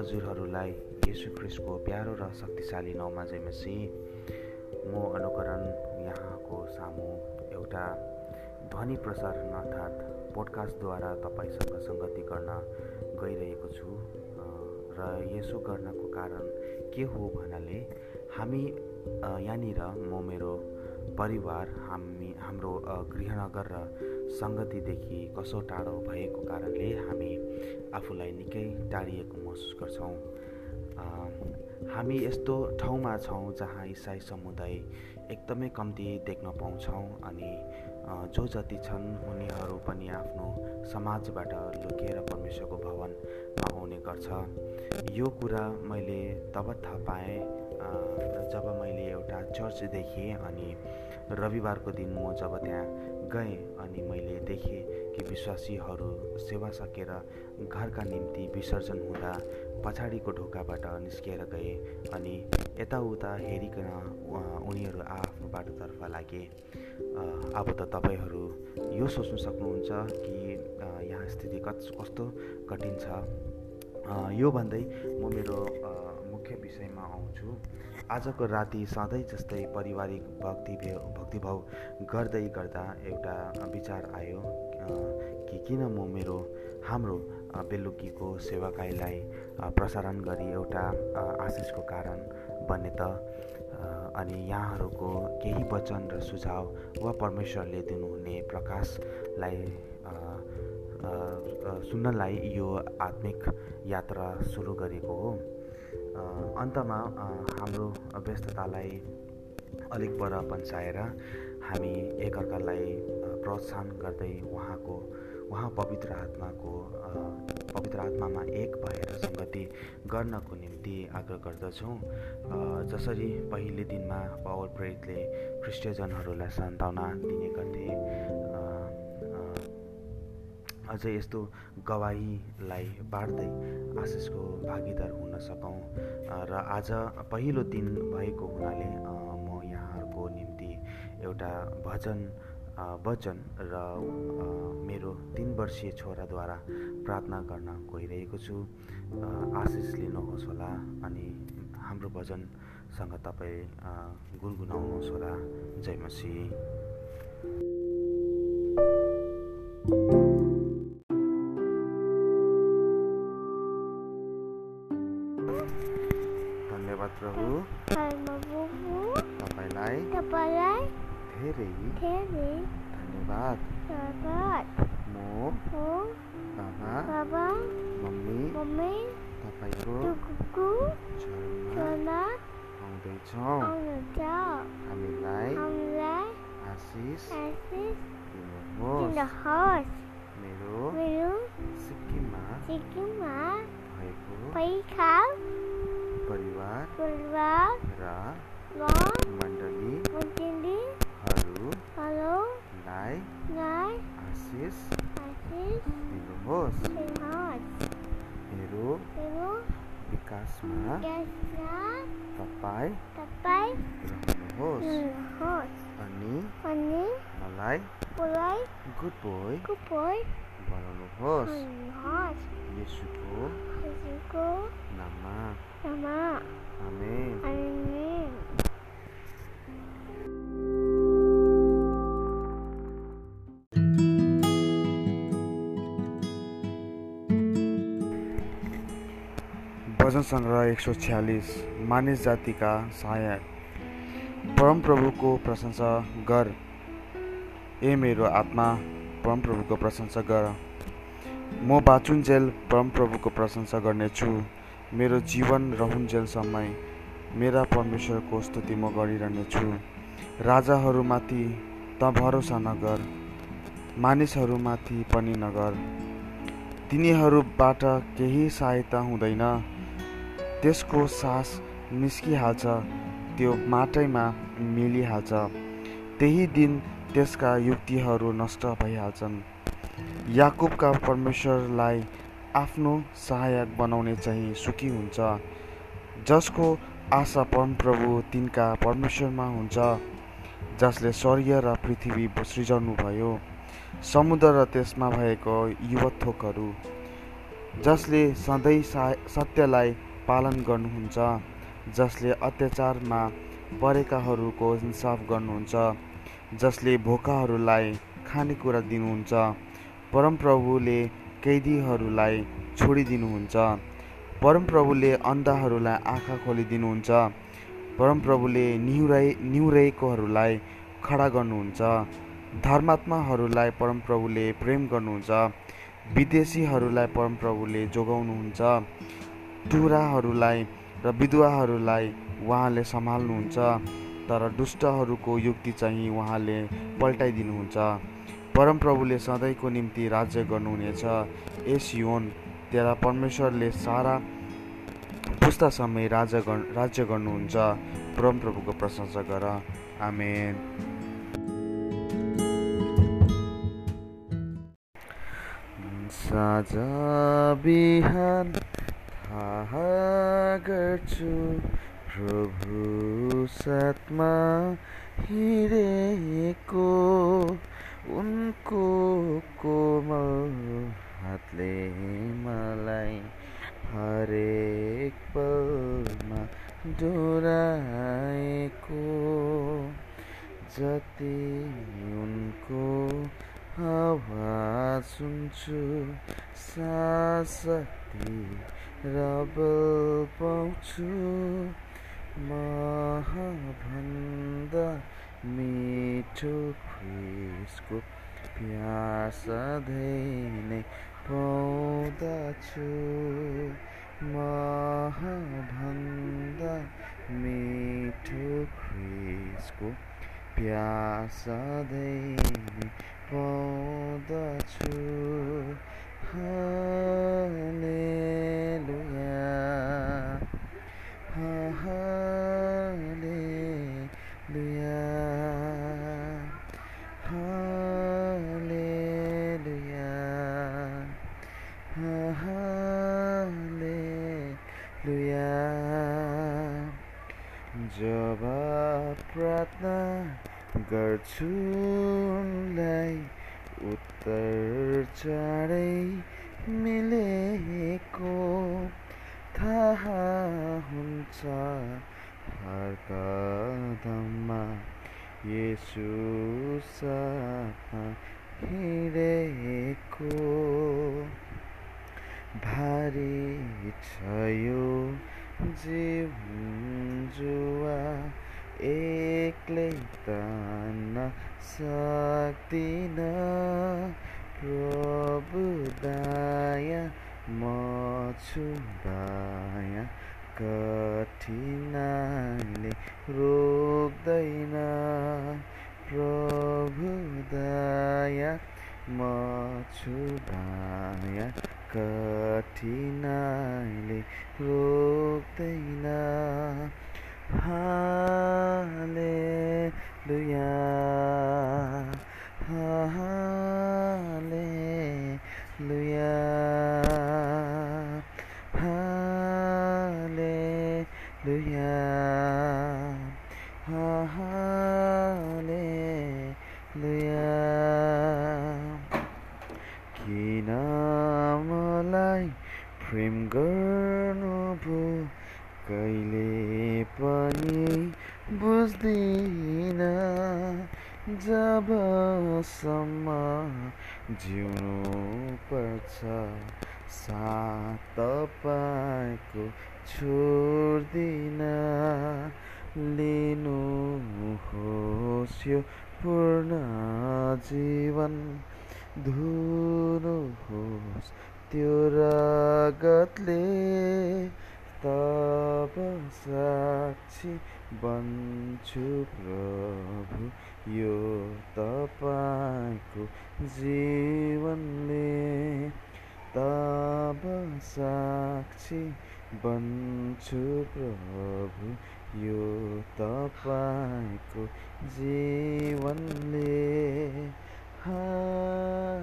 हजुरहरूलाई यसु ख्रिस्टको प्यारो र शक्तिशाली नाउँमा जयमसी म अनुकरण यहाँको सामु एउटा ध्वनि प्रसारण अर्थात् पोडकास्टद्वारा तपाईँसँग सङ्गति गर्न गइरहेको छु। र यसो गर्नको कारण के हो भन्नाले हामी यहाँनिर म मेरो परिवार हामी हाम्रो गृहनगर र सङ्गतिदेखि कसो टाढो भएको कारणले हामी आफूलाई निकै टाढिएको महसुस गर्छौँ। हामी यस्तो ठाउँमा छौँ जहाँ इसाई समुदाय एकदमै कम्ती देख्न पाउँछौँ अनि जो जति छन् उनीहरू पनि आफ्नो समाजबाट लुकेर परमेश्वरको भवनमा आउने गर्छ। यो कुरा मैले तब थाहा पाएँ जब मैले एउटा चर्च देखेँ अनि रविबारको दिन म जब त्यहाँ गएँ अनि मैले देखेँ कि विश्वासीहरू सेवा सकेर घरका निम्ति विसर्जन हुँदा पछाडिको ढोकाबाट निस्किएर गए अनि यताउता हेरिकन उनीहरू आफ्नो बाटोतर्फ लागे। अब त तपाईँहरू यो सोच्नु सक्नुहुन्छ कि यहाँ स्थिति कस कस्तो कठिन छ। यो भन्दै म मेरो मुख्य विषयमा आउँछु। आजको राति सधैँ जस्तै पारिवारिक भक्ति भक्तिभाव गर्दै गर्दा एउटा विचार आयो कि किन म मेरो हाम्रो बेलुकीको सेवाकाईलाई प्रसारण गरी एउटा आशिषको कारण बने त अनि यहाँहरूको केही वचन र सुझाव वा परमेश्वरले दिनुहुने प्रकाशलाई सुन्नलाई यो आत्मिक यात्रा सुरु गरेको हो। अन्तमा हाम्रो व्यस्ततालाई अलिक पर पन्साएर हामी एकअर्कालाई प्रोत्साहन गर्दै उहाँको उहाँ पवित्र आत्माको पवित्र आत्मामा एक भएर सङ्गति गर्नको निम्ति आग्रह गर्दछौँ। जसरी पहिले दिनमा पावर प्रेरितले क्रिस्टियनहरूलाई सान्त्वना दिने गर्थे अझै यस्तो गवाहीलाई बाँड्दै आशिषको भागीदार हुन सकौँ। र आज पहिलो दिन भएको हुनाले म यहाँहरूको निम्ति एउटा भजन वचन र मेरो तिन वर्षीय छोराद्वारा प्रार्थना गर्न गइरहेको छु। आशिष लिनुहोस् होला अनि हाम्रो भजनसँग तपाईँ गुनगुनाउनुहोस् होला। जय मसी धन्यवाद प्रभु। तपाईँलाई धेरै धेरै धन्यवाद। म बाबा बाबा मम्मी मम्मी तपाईँको चरणमा आउँदैछौँ। हामीलाई आशिष दिनुहोस्। मेरो मेरो सिक्किममा सिक्किममा भएको पैखा परिवार परिवार र मण्डली मण्डली लाई आशिष दिनुहोस्। मेरो विकासमा तपाईँ रहनुहोस्। अनि मलाई गुड बोय बनाउनुहोस् यसुको नाममा आमेन भजन सङ्ग्रह एक सौ छ्यालिस मानिस जातिका सहायक परमप्रभुको प्रशंसा गर। ए मेरो आत्मा। परमप्रभुको प्रशंसा गर। म बाचुन्जेल परमप्रभुको प्रशंसा गर्नेछु। मेरो जीवन रहुन्जेलसम्म मेरा परमेश्वरको स्तुति म गरिरहनेछु। राजाहरूमाथि त भरोसा नगर। मानिसहरूमाथि पनि नगर। तिनीहरूबाट केही सहायता हुँदैन। त्यसको सास निस्किहाल्छ। त्यो माटैमा मिलिहाल्छ। त्यही दिन त्यसका युक्तिहरू नष्ट भइहाल्छन्। याकुबका परमेश्वरलाई आफ्नो सहायक बनाउने चाहिँ सुखी हुन्छ। जसको आशा परमप्रभु तिनका परमेश्वरमा हुन्छ जसले स्वर्ग र पृथ्वी सृजाउनु भयो समुद्र र त्यसमा भएको युवथोकहरू जसले सधैँ सा सत्यलाई पालन गर्नुहुन्छ जसले अत्याचारमा परेकाहरूको इन्साफ गर्नुहुन्छ। जसले भोकाहरूलाई खानेकुरा दिनुहुन्छ परमप्रभुले कैदीहरूलाई छोडिदिनुहुन्छ परमप्रभुले अन्धाहरूलाई आँखा खोलिदिनुहुन्छ परमप्रभुले निहुराइ निहुरेकोहरूलाई खडा गर्नुहुन्छ धर्मात्माहरूलाई परमप्रभुले प्रेम गर्नुहुन्छ विदेशीहरूलाई परमप्रभुले जोगाउनुहुन्छ टुराहरूलाई र विधवाहरूलाई उहाँले सम्हाल्नुहुन्छ। तर दुष्टहरूको युक्ति चाहिँ उहाँले पल्टाइदिनुहुन्छ। परमप्रभुले सधैँको निम्ति राज्य गर्नुहुनेछ। यस योन तेरा परमेश्वरले सारा पुस्तासम्म राज्य राज्य गर्नुहुन्छ। परमप्रभुको प्रशंसा गर। आमेन। साँझ बिहान थाहा गर्छु प्रभु साथमा हिँडेको उनको कोमल हातले मलाई हरेक पलमा डोराएको जति उनको आवाज सुन्छु सासक्ति र बल पाउँछु। महाभंदा मीठो खुसको प्यास धैने पाउँदछु महाभन्दा मिठो खुसको प्यास धैने पाउँदछु हाने गर्छु उनलाई। उत्तर चाँडै मिलेको थाहा हुन्छ। हर कदममा यसु हिँडेको भारी छ यो जीवन जुवा एक्लै तान्न सक्दिन प्रभु दाया म छु दाया कठिनाइले रोक्दैन प्रभु दाया म छु दाया कठिनाइले रोक्दैन Hallelujah. Hallelujah. Hallelujah. Hallelujah. Ki nam lai prim garnu कहिले पनि बुझ्दिन जबसम्म जिउनु पर्छ साथ तपाईँको छोड्दिन लिनुहोस् यो पूर्ण जीवन। धुनुहोस् त्यो रगतले तब साक्षी बन्छु प्रभु यो तपाईँको जीवनले तब साक्षी बन्छु प्रभु यो तपाईँको जीवनले हालेलुया।